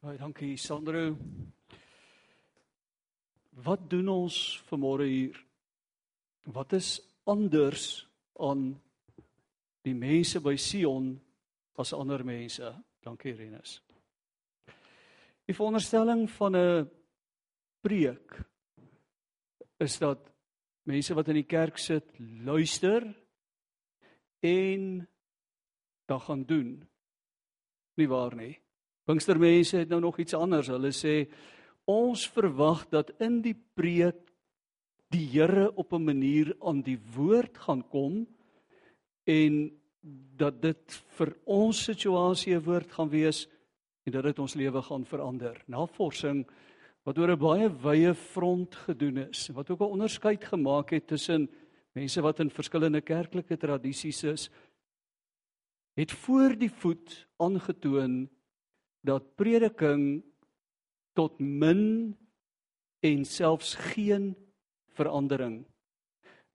Baie dankie Sandro. Wat doen ons vanmôre hier? Wat is anders aan die mense by Sion as ander mense? Dankie Renus. Die veronderstelling van 'n preek is dat mense wat in die kerk sit luister en dan gaan doen. Nie waar nie? Pinkstermense het nou nog iets anders. Hulle sê ons verwag dat in die preek die Here op 'n manier aan die woord gaan kom en dat dit vir ons situasie 'n woord gaan wees en dat dit ons lewe gaan verander. Navorsing wat oor 'n baie wye front gedoen is, wat ook 'n onderskeid gemaak het tussen mense wat in verskillende kerklike tradisies is, het voor die voet aangetoon dat prediking tot min en selfs geen verandering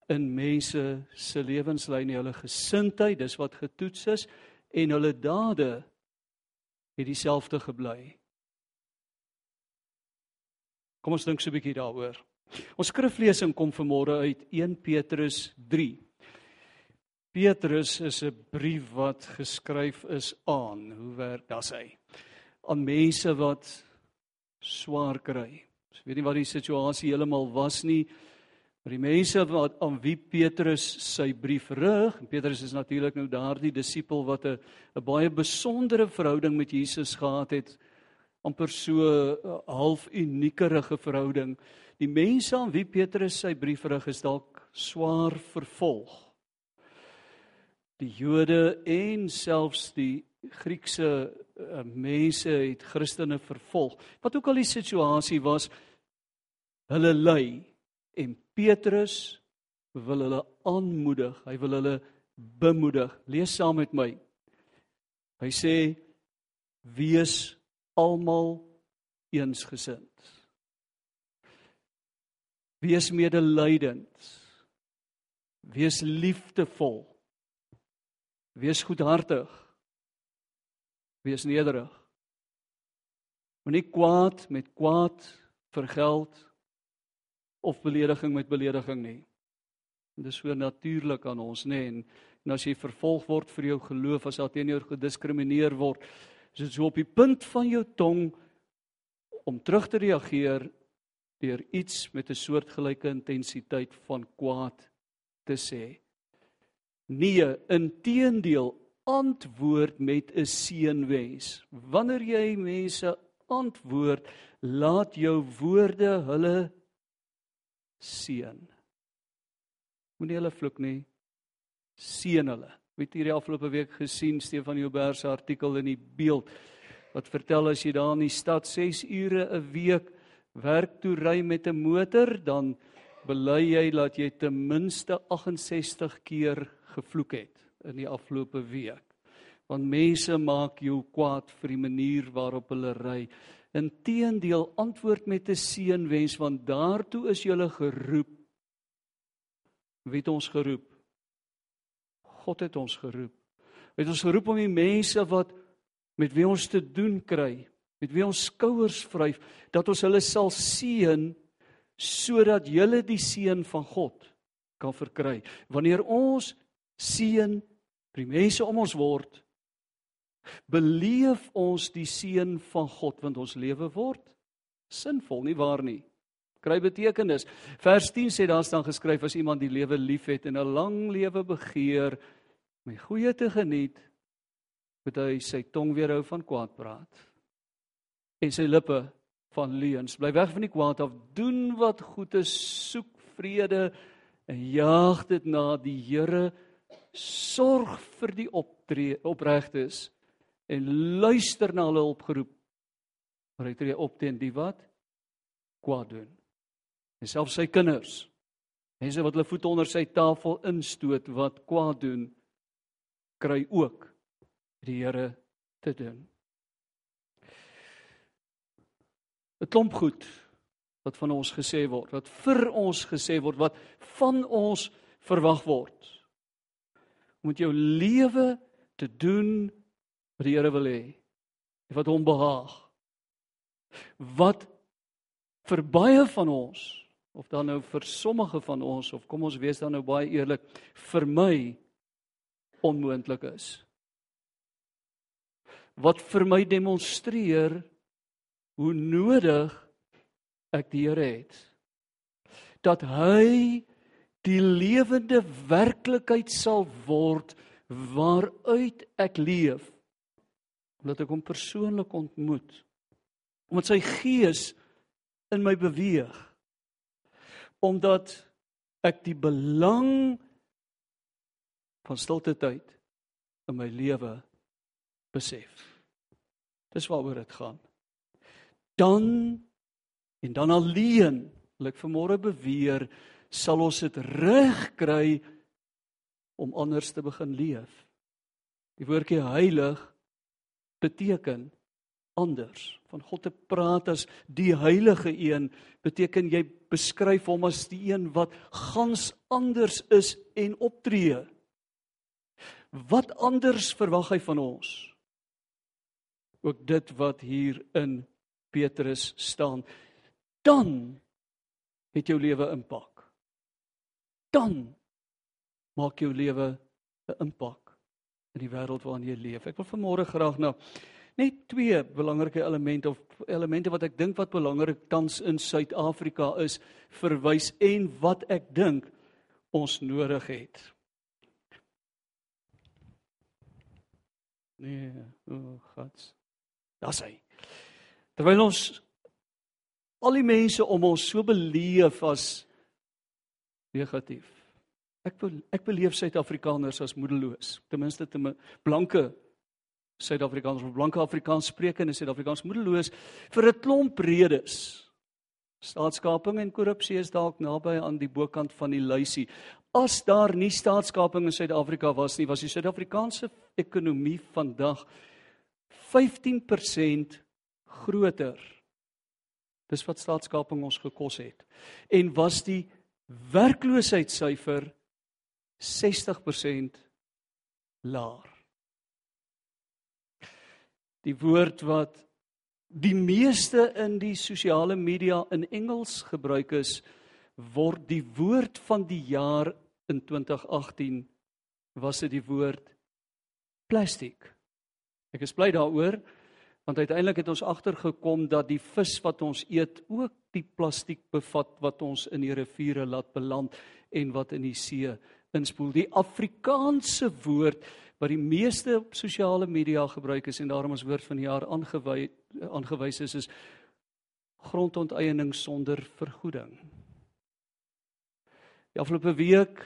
in mense se lewenslyn nie, hulle gesindheid, dis wat getoets is en hulle dade het dieselfde gebly. Kom ons dink so 'n bietjie daaroor. Ons skriflesing kom vanmôre uit 1 Petrus 3. Petrus is 'n brief wat geskryf is aan, hoe werk dit hy? Aan mense wat swaar kry. Ek weet nie wat die situasie heeltemal was nie. Maar die mense wat aan wie Petrus sy brief rig, en Petrus is natuurlik nou daardie disipel wat 'n 'n baie besondere verhouding met Jesus gehad het, amper so 'n half uniekerige verhouding. Die mense aan wie Petrus sy brief rig is dalk swaar vervolg. Die Jode en selfs die Griekse uh, mense het Christene vervolg. Wat ook al die situasie was, hulle ly en Petrus wil hulle aanmoedig. Hy wil hulle bemoedig. Lees saam met my. Hy sê wees almal eensgesind. Wees medelydend. Wees liefdevol. Wees goedhartig wees nederig. Moenie kwaad met kwaad vergeld of belediging met belediging nie. Dit is so natuurlik aan ons, nê, en, en as jy vervolg word vir jou geloof, as daar teenoor jou gediskrimineer word, is dit so op die punt van jou tong om terug te reageer deur iets met 'n soortgelyke intensiteit van kwaad te sê. Nee, inteendeel, antwoord met 'n seënwens. Wanneer jy mense antwoord, laat jou woorde hulle seën. Moenie hulle vloek nie. Seën hulle. Weet hierdie afgelope week gesien Stefan Joubert se artikel in die beeld wat vertel as jy daar in die stad 6 ure 'n week werk toe ry met 'n motor, dan bely jy dat jy ten minste 68 keer gevloek het in die afgelope week. Want mense maak jou kwaad vir die manier waarop hulle ry. Inteendeel antwoord met 'n seënwens want daartoe is jy geroep. Wie het ons geroep? God het ons geroep. Het ons geroep om die mense wat met wie ons te doen kry, met wie ons skouers vryf, dat ons hulle sal seën sodat hulle die seën van God kan verkry. Wanneer ons seën die mense om ons word, beleef ons die seën van God want ons lewe word sinvol, nie waar nie? Kry betekenis. Vers 10 sê daar staan geskryf as iemand die lewe liefhet en 'n lang lewe begeer om die goeie te geniet, moet hy sy tong weerhou van kwaad praat en sy lippe van leuns. Bly weg van die kwaad af, doen wat goed is, soek vrede en jaag dit na die Here sorg vir die optree opregtes en luister na hulle opgeroep. Maar hy tree op teen die wat kwaad doen. En selfs sy kinders. Mense wat hulle voete onder sy tafel instoot wat kwaad doen, kry ook die Here te doen. 'n Klomp goed wat van ons gesê word, wat vir ons gesê word, wat van ons verwag word om met jou lewe te doen wat die Here wil hê. Wat hom behaag. wat vir baie van ons of dan nou vir sommige van ons of kom ons wees dan nou baie eerlik vir my onmoontlik is. Wat vir my demonstreer hoe nodig ek die Here het. Dat hy die lewende werklikheid sal word waaruit ek leef. Omdat ek hom persoonlik ontmoet. Omdat sy gees in my beweeg. Omdat ek die belang van stilte tyd in my lewe besef. Dis waaroor dit gaan. Dan en dan alleen, wil ek vanmôre beweer, sal ons dit reg kry om anders te begin leef. Die woordjie heilig beteken anders. Van God te praat as die heilige een beteken jy beskryf hom as die een wat gans anders is en optree. Wat anders verwag hy van ons? Ook dit wat hier in Petrus staan. Dan het jou lewe impak. Dan maak jou lewe 'n impak in die wêreld waarin jy leef. Ek wil vanmôre graag na net twee belangrike elemente of elemente wat ek dink wat belangrik tans in Suid-Afrika is verwys en wat ek dink ons nodig het. Nee, o oh God. Das hy. Terwyl ons al die mense om ons so beleef as negatief. Ek ek beleef Suid-Afrikaners as moedeloos, ten minste te blanke Suid-Afrikaners of blanke Afrikaans sprekende Suid-Afrikaners moedeloos vir 'n klomp redes. Staatskaping en korrupsie is dalk naby aan die bokant van die lysie. As daar nie staatskaping in Suid-Afrika was nie, was die Suid-Afrikaanse ekonomie vandag 15% groter. Dis wat staatskaping ons gekos het. En was die werkloosheidssyfer 60% laer die woord wat die meeste in die sosiale media in Engels gebruik is word die woord van die jaar in 2018 was dit die woord plastiek. Ek is bly daaroor want uiteindelik het ons agtergekom dat die vis wat ons eet ook die plastiek bevat wat ons in die riviere laat beland en wat in die see inspoel. Die Afrikaanse woord wat die meeste op sosiale media gebruik is en daarom ons woord van die jaar aangewy aangewys is is grondonteiening sonder vergoeding. Die afgelope week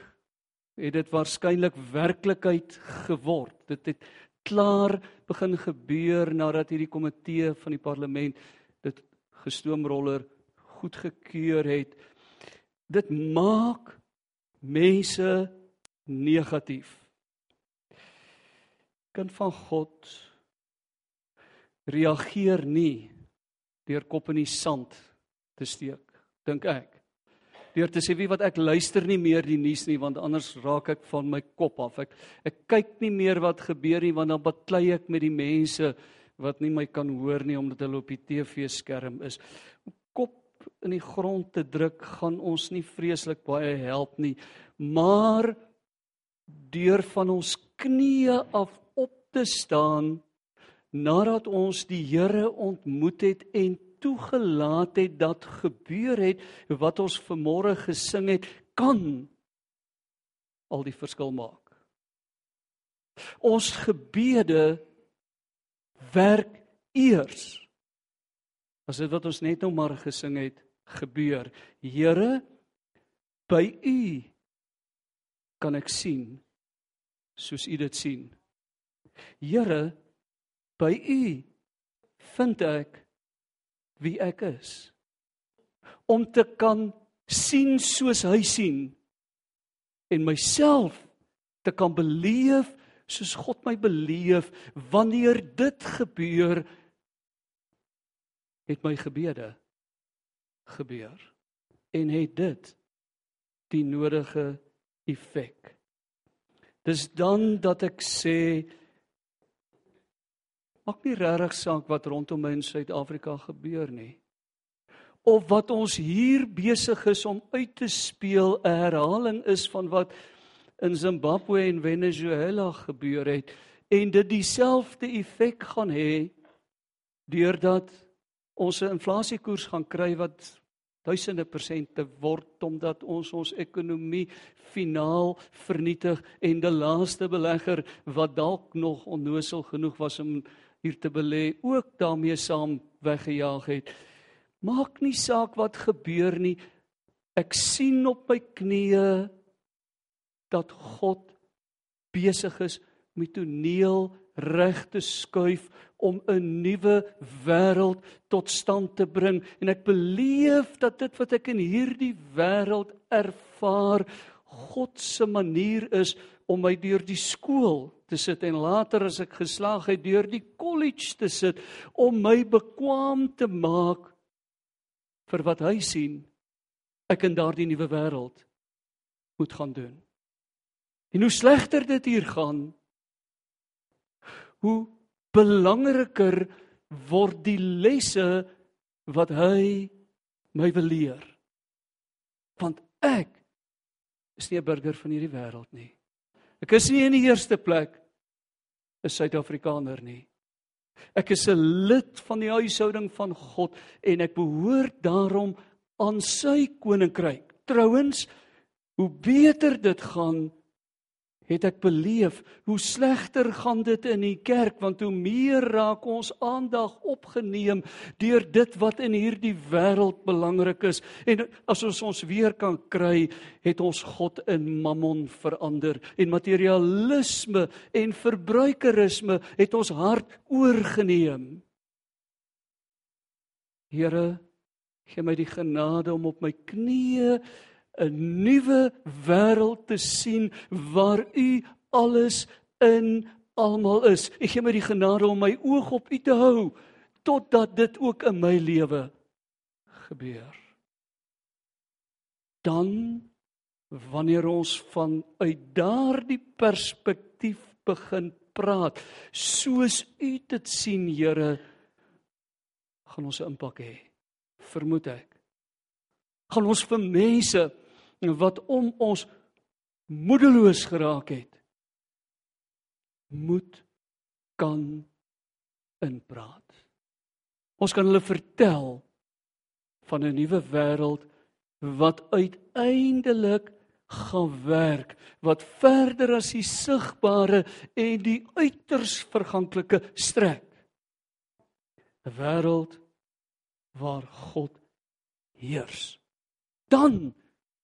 het dit waarskynlik werklikheid geword. Dit het klaar begin gebeur nadat hierdie komitee van die parlement dit gestoomroller goedgekeur het. Dit maak mense negatief. Kind van God reageer nie deur kop in die sand te steek dink ek. Deur te sê wie wat ek luister nie meer die nuus nie want anders raak ek van my kop af. Ek ek kyk nie meer wat gebeur nie want dan baklei ek met die mense wat nie my kan hoor nie omdat hulle op die TV skerm is in die grond te druk gaan ons nie vreeslik baie help nie maar deur van ons knieë af te staan nadat ons die Here ontmoet het en toegelaat het dat gebeur het wat ons vanmôre gesing het kan al die verskil maak. Ons gebede werk eers as dit wat ons net nou maar gesing het gebeur. Here by u kan ek sien soos u dit sien. Here, by U vind ek wie ek is. Om te kan sien soos hy sien en myself te kan beleef soos God my beleef wanneer dit gebeur het my gebede gebeur en het dit die nodige effek. Dis dan dat ek sê Maak nie regtig saak wat rondom my in Suid-Afrika gebeur nie. Of wat ons hier besig is om uit te speel 'n herhaling is van wat in Zimbabwe en Venezuela gebeur het en dit dieselfde effek gaan hê deurdat ons 'n inflasiekoers gaan kry wat duisende persente word omdat ons ons ekonomie finaal vernietig en die laaste belegger wat dalk nog onnosel genoeg was om hier te belê ook daarmee saam weggejaag het. Maak nie saak wat gebeur nie. Ek sien op my knieë dat God besig is met toneel reg te skuif om 'n nuwe wêreld tot stand te bring en ek beleef dat dit wat ek in hierdie wêreld ervaar God se manier is om my deur die skool te sit en later as ek geslaag het deur die kollege te sit om my bekwam te maak vir wat hy sien ek in daardie nuwe wêreld moet gaan doen. En hoe slegter dit hier gaan, hoe belangriker word die lesse wat hy my wil leer. Want ek is nie 'n burger van hierdie wêreld nie. Ek is nie in die eerste plek 'n Suid-Afrikaner nie. Ek is 'n lid van die huishouding van God en ek behoort daarom aan sy koninkryk. Trouwens, hoe beter dit gaan, het ek beleef hoe slegter gaan dit in die kerk want hoe meer raak ons aandag opgeneem deur dit wat in hierdie wêreld belangrik is. En as ons ons weer kan kry het ons God in mammon verander. En materialisme en verbruikerisme het ons hart oorgeneem. Here gee my die genade om op my knieë 'n nuwe wêreld te sien waar u alles in almal is. U gee my die genade om my oog op u te hou totdat dit ook in my lewe gebeur. Dan wanneer ons vanuit daardie perspektief begin praat, soos u dit sien, Here, gaan ons 'n impak hê. Vermoed ek. Gaan ons vir mense wat om ons moedeloos geraak het moet kan inpraat. Ons kan hulle vertel van 'n nuwe wêreld wat uiteindelik gaan werk wat verder as die sigbare en die uiters verganklike strek. 'n wêreld waar God heers. Dan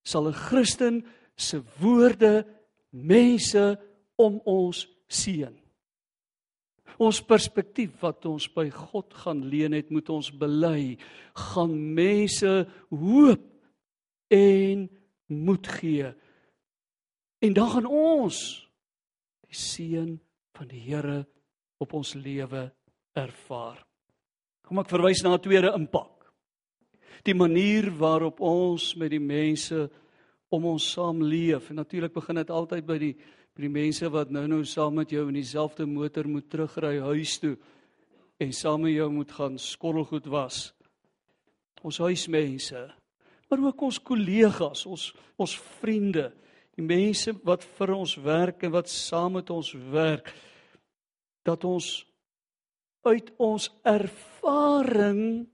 sal 'n Christen se woorde mense om ons seën. Ons perspektief wat ons by God gaan leen het, moet ons bely, gaan mense hoop en moed gee. En dan gaan ons die seën van die Here op ons lewe ervaar. Kom ek verwys na 'n tweede impak die manier waarop ons met die mense om ons saam leef. En natuurlik begin dit altyd by die by die mense wat nou-nou saam met jou in dieselfde motor moet terugry huis toe en saam met jou moet gaan skottelgoed was. Ons huismense, maar ook ons kollegas, ons ons vriende, die mense wat vir ons werk en wat saam met ons werk dat ons uit ons ervaring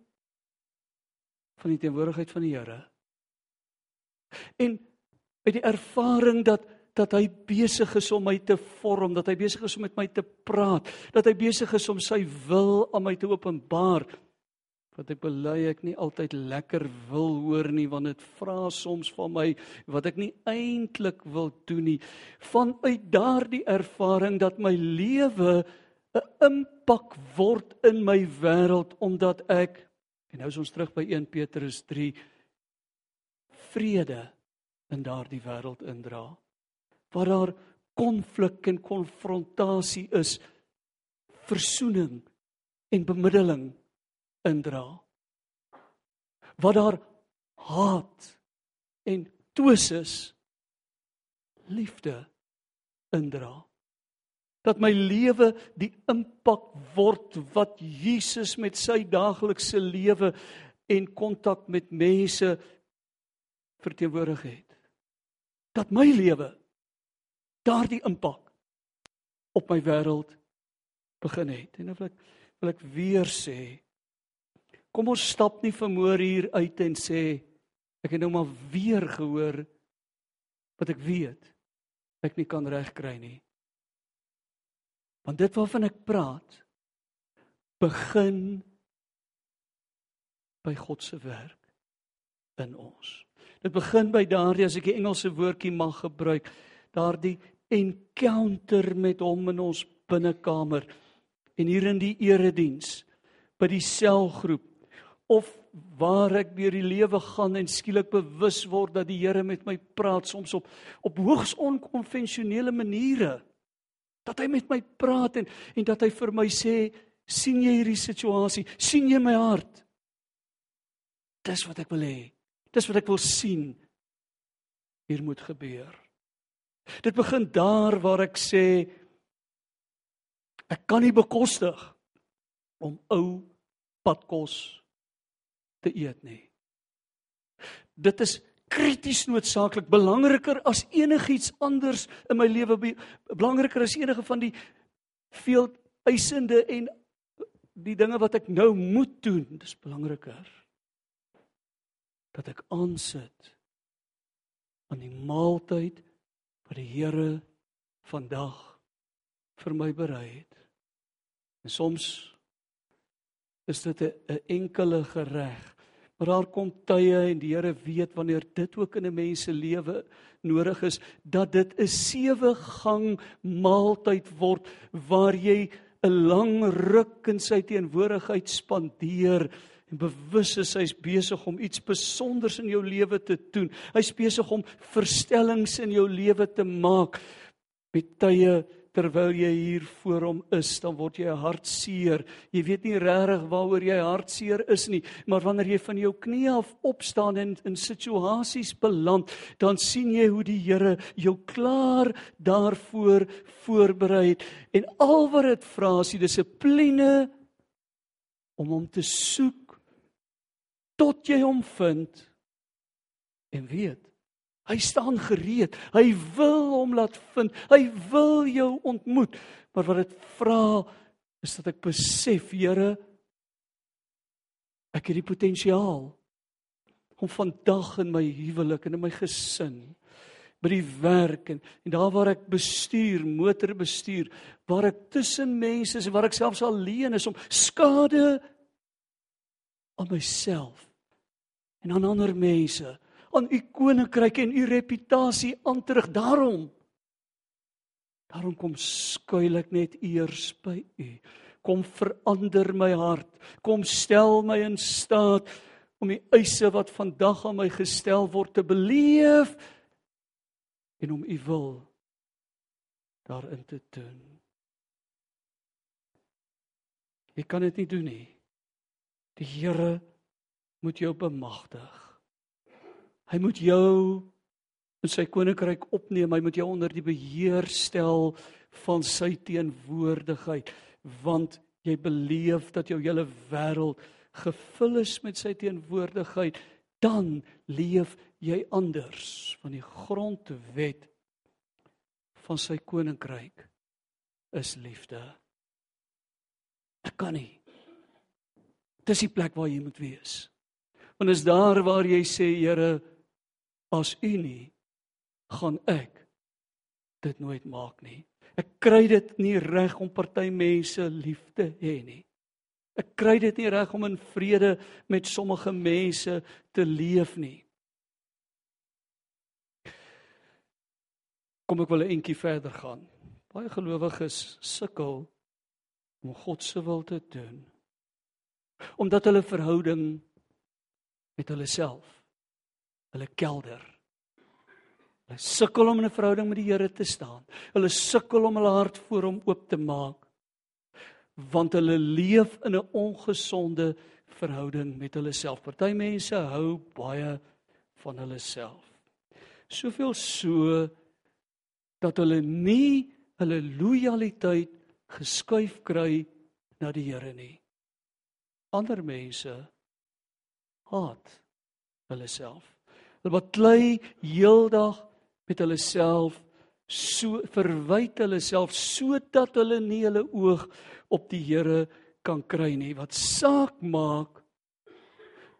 van die teenwoordigheid van die Here. En uit die ervaring dat dat hy besig is om my te vorm, dat hy besig is om met my te praat, dat hy besig is om sy wil aan my te openbaar. Wat ek bely ek nie altyd lekker wil hoor nie want dit vra soms van my wat ek nie eintlik wil doen nie. Vanuit daardie ervaring dat my lewe 'n impak word in my wêreld omdat ek En nou is ons terug by 1 Petrus 3 vrede in daardie wêreld indra. Waar daar konflik en konfrontasie is, versoening en bemiddeling indra. Waar daar haat en twis is, liefde indra. Dat my lewe die impak word wat Jesus met sy daaglikse lewe en kontak met mense verteenwoordig het. Dat my lewe daardie impak op my wêreld begin het. En wil ek wil ek weer sê kom ons stap nie vermoor hier uit en sê ek het nou maar weer gehoor wat ek weet ek nie kan regkry nie. Want dit waarvan ek praat begin by God se werk in ons. Dit begin by daardie as ek die Engelse woordjie mag gebruik, daardie encounter met hom in ons binnekamer en hier in die erediens by die selgroep of waar ek deur die lewe gaan en skielik bewus word dat die Here met my praat soms op op hoogs onkonvensionele maniere dat hy met my praat en en dat hy vir my sê sien jy hierdie situasie? Sien jy my hart? Dis wat ek wil hê. Dis wat ek wil sien hier moet gebeur. Dit begin daar waar ek sê ek kan nie bekostig om ou padkos te eet nie. Dit is krities noodsaaklik belangriker as enigiets anders in my lewe belangriker as enige van die veel eisende en die dinge wat ek nou moet doen. Dis belangriker dat ek aansit aan die maaltyd wat die Here vandag vir my berei het. En soms is dit 'n enkele gereg Maar daar kom tye en die Here weet wanneer dit ook in 'n mens se lewe nodig is dat dit 'n sewe gang maaltyd word waar jy 'n lang ruk in sy teenwoordigheid spandeer en bewus is hy's besig om iets spesonders in jou lewe te doen. Hy's besig om verstellings in jou lewe te maak met tye terwyl jy hier voor hom is, dan word jy hartseer. Jy weet nie regtig waaroor jy hartseer is nie, maar wanneer jy van jou knie af opstaan en in situasies beland, dan sien jy hoe die Here jou klaar daarvoor voorberei het. En al wat dit vra is die dissipline om hom te soek tot jy hom vind en weet Hy staan gereed. Hy wil hom laat vind. Hy wil jou ontmoet. Maar wat dit vra is dat ek besef, Here, ek het die potensiaal om vandag in my huwelik en in my gesin by die werk en en daar waar ek bestuur, motor bestuur, waar ek tussen mense is en waar ek selfs alleen is om skade aan myself en aan ander mense aan u koninkryk en u reputasie aan terug daarom. Daarom kom skuil ek net eers by u. Kom verander my hart. Kom stel my in staat om die eise wat vandag aan my gestel word te beleef en om u wil daarin te doen. Jy kan dit nie doen nie. Die Here moet jou bemagtig. Hy moet jou in sy koninkryk opneem. Hy moet jou onder die beheer stel van sy teenwoordigheid, want jy beleef dat jou hele wêreld gevul is met sy teenwoordigheid, dan leef jy anders van die grondwet van sy koninkryk is liefde. Ek kan nie. Dis die plek waar jy moet wees. Want is daar waar jy sê Here as u nie gaan ek dit nooit maak nie. Ek kry dit nie reg om party mense lief te hê nie. Ek kry dit nie reg om in vrede met sommige mense te leef nie. Kom ek wil 'n entjie verder gaan. Baie gelowiges sukkel om God se wil te doen. Omdat hulle verhouding met hulle self hulle kelder. Hulle sukkel om in 'n verhouding met die Here te staan. Hulle sukkel om hulle hart voor hom oop te maak want hulle leef in 'n ongesonde verhouding met hulle self. Party mense hou baie van hulle self. Soveel so dat hulle nie hulle lojaliteit geskuif kry na die Here nie. Ander mense haat hulle self. Hulle baklei heeldag met hulle self so verwyd hulle self sodat hulle nie hulle oog op die Here kan kry nie. Wat saak maak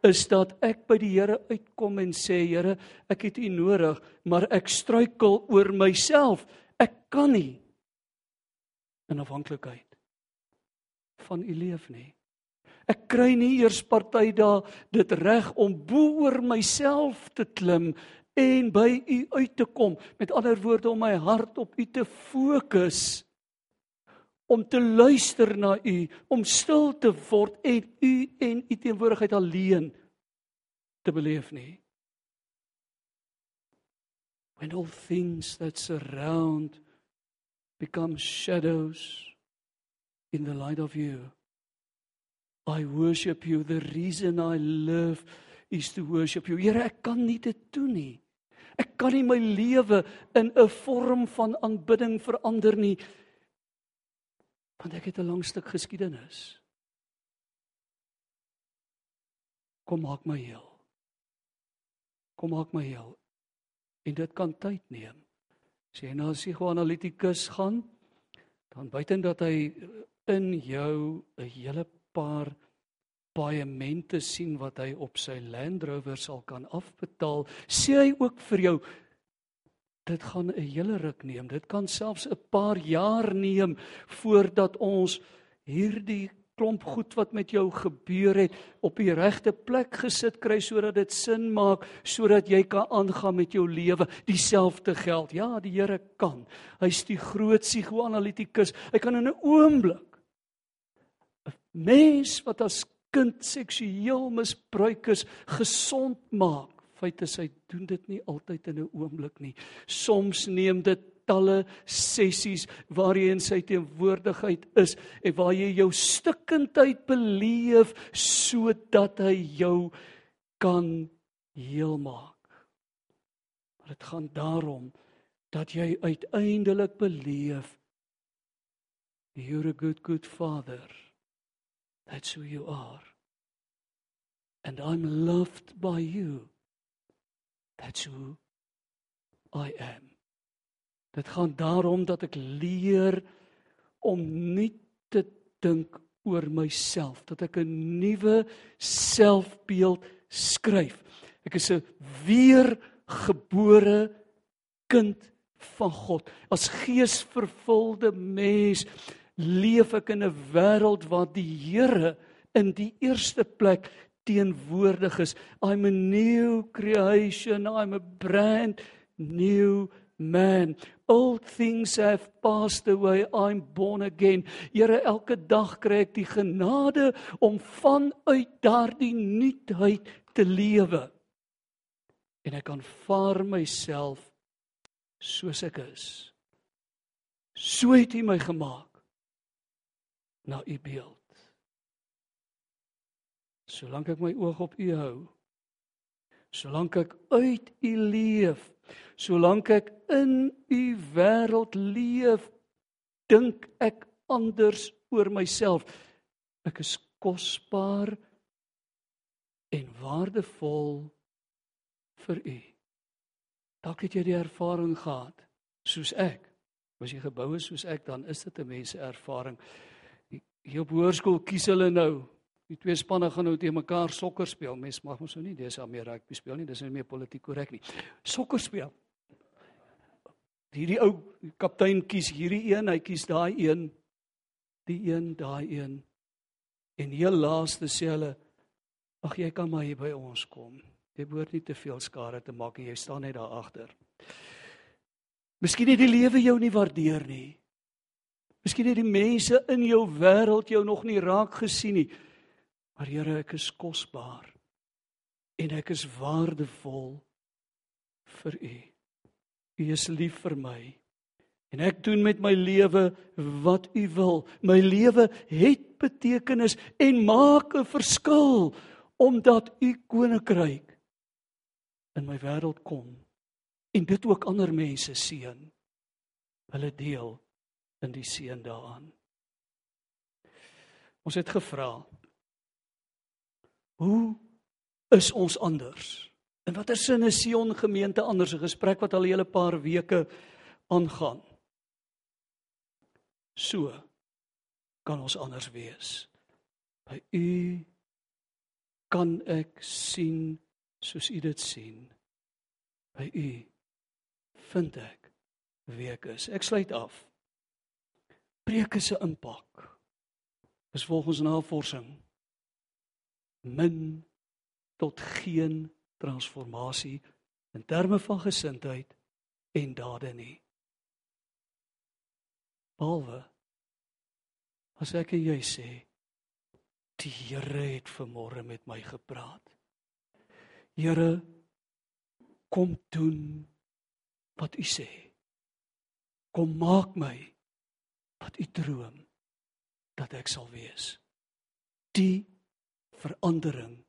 is dat ek by die Here uitkom en sê Here, ek het U nodig, maar ek struikel oor myself. Ek kan nie in afhanklikheid van U leef nie. Ek kry nie eers party daar dit reg om bo oor myself te klim en by U uit te kom. Met ander woorde om my hart op U te fokus om te luister na U, om stil te word en U en U teenwoordigheid alleen te beleef nie. When all things that surround become shadows in the light of you. I worship you. The reason I live is to worship you. Here, ek kan nie dit doen nie. Ek kan nie my lewe in 'n vorm van aanbidding verander nie. Want ek het 'n lang stuk geskiedenis. Kom maak my heel. Kom maak my heel. En dit kan tyd neem. As jy na 'n psigoanalitikus gaan, dan buiten dat hy in jou 'n hele paar paemente sien wat hy op sy Land Rover sal kan afbetaal, sê hy ook vir jou dit gaan 'n hele ruk neem. Dit kan selfs 'n paar jaar neem voordat ons hierdie klomp goed wat met jou gebeur het op die regte plek gesit kry sodat dit sin maak sodat jy kan aangaan met jou lewe. Dieselfde geld. Ja die Here kan. Hy's die groot psigoanalitikus hy kan in 'n oomblik mens wat as kind seksueel misbruik is gesond maak feit is hy doen dit nie altyd in 'n oomblik nie soms neem dit talle sessies waar jy in sy teenwoordigheid is en waar jy jou stikkindheid beleef sodat hy jou kan heel maak. Maar dit gaan daarom dat jy uiteindelik beleef you're a good good father. That's who you are. And I'm loved by you. That's who I am. Dit gaan daarom dat ek leer om nie te dink oor myself, dat ek 'n nuwe selfbeeld skryf. Ek is 'n weergebore kind van God. As geesvervulde mens leef ek in 'n wêreld waar die Here in die eerste plek teenwoordig is. I'm a new creation, I'm a brand new man. Old things have passed away i'm born again. Here elke dag kry ek die genade om vanuit daardie nuutheid te lewe. En ek aanvaar myself soos ek is. So het hy my gemaak na u beeld solank ek my oog op u hou solank ek uit u leef Solank ek in u wêreld leef, dink ek anders oor myself. Ek is kosbaar en waardevol vir u. Dalk het jy die ervaring gehad soos ek. As jy gebou is soos ek, dan is dit 'n mens se ervaring. Hier op hoërskool kies hulle nou Die twee spanne gaan nou teen mekaar sokker speel. Mens mag mos nou nie dis al meer rugby speel nie. Dis nie meer politiek korrek nie. Sokker speel hierdie ou kaptein kies hierdie een, hy kies daai een, die een, daai een. En heel laaste sê hulle, ag jy kan maar hier by ons kom. Jy behoort nie te veel skade te maak en jy staan net daar agter. Miskien het die lewe jou nie waardeer nie. Miskien het die mense in jou wêreld jou nog nie raak gesien nie. Maar Here, ek is kosbaar en ek is waardevol vir U. U is lief vir my. En ek doen met my lewe wat U wil. My lewe het betekenis en maak 'n verskil omdat U koninkryk in my wêreld kom en dit ook ander mense seën. Hulle deel in die seën daaraan. Ons het gevra Hoe is ons anders? In watter sin is Sion gemeente anders? 'n Gesprek wat al 'n hele paar weke aangaan. So kan ons anders wees. By u kan ek sien soos u dit sien. By u vind ek wie ek is. Ek sluit af. Preke se impak is volgens navorsing min tot geen transformasie in terme van gesindheid en dade nie. Behalwe as ek en jy sê die Here het vanmôre met my gepraat. Here kom doen wat u sê. Kom maak my wat u droom dat ek sal wees. Die verandering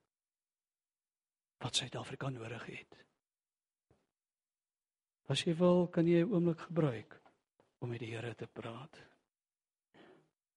wat Suid-Afrika nodig het. As jy wil, kan jy 'n oomblik gebruik om met die Here te praat.